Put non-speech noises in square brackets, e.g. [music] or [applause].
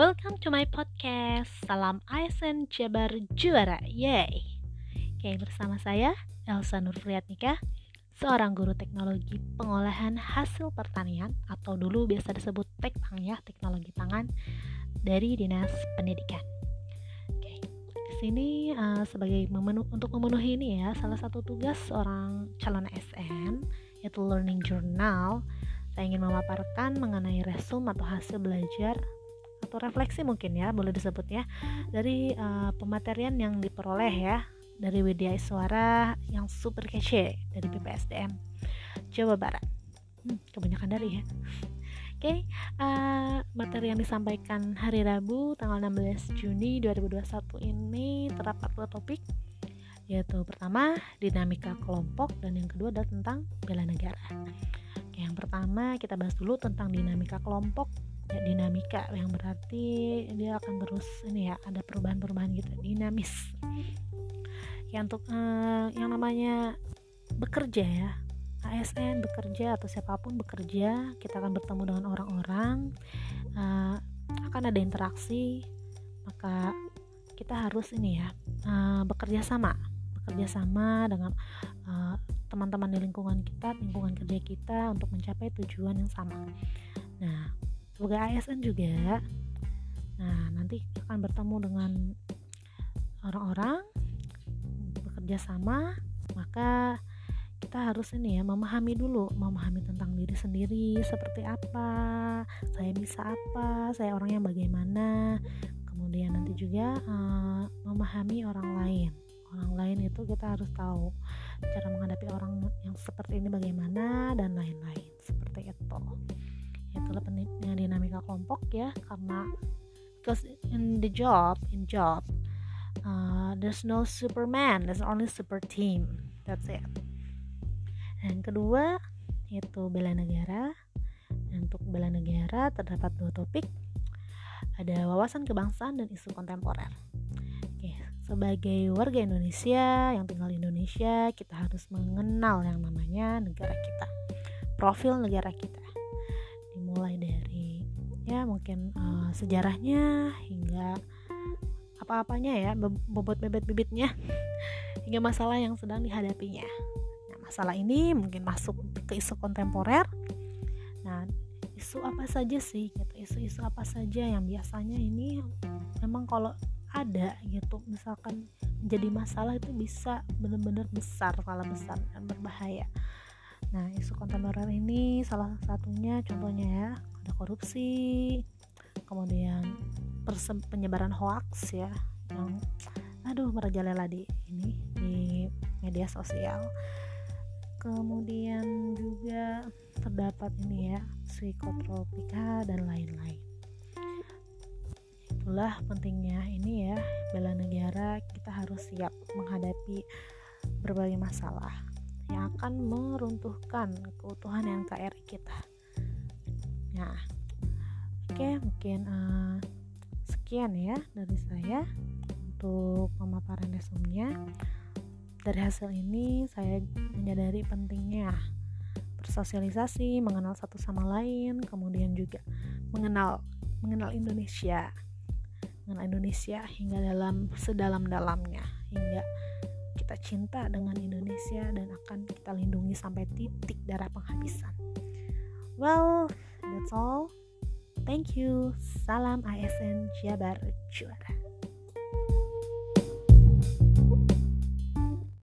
Welcome to my podcast. Salam ASN Jabar Juara. Yay. Oke bersama saya Elsa Nurfriatnika Seorang guru teknologi pengolahan hasil pertanian Atau dulu biasa disebut Tekpang ya Teknologi pangan Dari Dinas Pendidikan. Oke di sini uh, sebagai memenu untuk memenuhi ini ya Salah satu tugas seorang calon ASN Yaitu Learning Journal. Saya ingin memaparkan mengenai resume atau hasil belajar atau refleksi mungkin ya boleh disebut ya dari uh, pematerian yang diperoleh ya dari Widya Iswara yang super kece dari PPSDM Jawa Barat. Hmm, kebanyakan dari ya. Oke, okay, uh, eh, materi yang disampaikan hari Rabu tanggal 16 Juni 2021 ini terdapat dua topik yaitu pertama dinamika kelompok dan yang kedua adalah tentang bela negara. Yang pertama kita bahas dulu tentang dinamika kelompok ya, dinamika yang berarti dia akan terus ini ya ada perubahan-perubahan gitu dinamis. Ya untuk uh, yang namanya bekerja ya ASN bekerja atau siapa pun bekerja kita akan bertemu dengan orang-orang uh, akan ada interaksi maka kita harus ini ya uh, bekerja sama bekerja sama dengan teman-teman uh, di lingkungan kita lingkungan kerja kita untuk mencapai tujuan yang sama. Nah sebagai ASN juga. Nah nanti akan bertemu dengan orang-orang bekerja sama maka kita harus ini ya memahami dulu memahami tentang diri sendiri seperti apa saya bisa apa saya orang yang bagaimana. Kemudian nanti juga uh, memahami orang lain. Orang lain itu kita harus tahu cara menghadapi orang yang seperti ini bagaimana dan lain-lain. Seperti itu itulah pentingnya dinamika kelompok ya karena because in the job in job uh, there's no superman there's only super team. That's it. Dan kedua yaitu bela negara. Dan untuk bela negara terdapat dua topik. Ada wawasan kebangsaan dan isu kontemporer. Oke, sebagai warga Indonesia yang tinggal di Indonesia kita harus mengenal yang namanya negara kita. Profil negara kita ya mungkin uh, sejarahnya hingga apa-apanya ya bobot bebet bibitnya [laughs] hingga masalah yang sedang dihadapinya. Nah masalah ini mungkin masuk ke isu kontemporer. Nah isu apa saja sih gitu? Isu-isu apa saja yang biasanya ini memang kalau ada gitu misalkan menjadi masalah itu bisa benar-benar besar skala besar dan berbahaya. Nah, isu kontemporer ini salah satunya contohnya ya, ada korupsi, kemudian penyebaran hoax ya yang aduh merajalela di ini di media sosial. Kemudian juga terdapat ini ya, psikotropika dan lain-lain. Itulah pentingnya ini ya, bela negara kita harus siap menghadapi berbagai masalah yang akan meruntuhkan keutuhan NKRI kita. Nah, oke okay, mungkin uh, sekian ya dari saya untuk pemaparan resumnya. Dari hasil ini saya menyadari pentingnya bersosialisasi, mengenal satu sama lain, kemudian juga mengenal mengenal Indonesia, mengenal Indonesia hingga dalam sedalam-dalamnya, hingga kita cinta dengan Indonesia dan akan kita lindungi sampai titik darah penghabisan. Well, that's all. Thank you. Salam ASN Jabar Juara.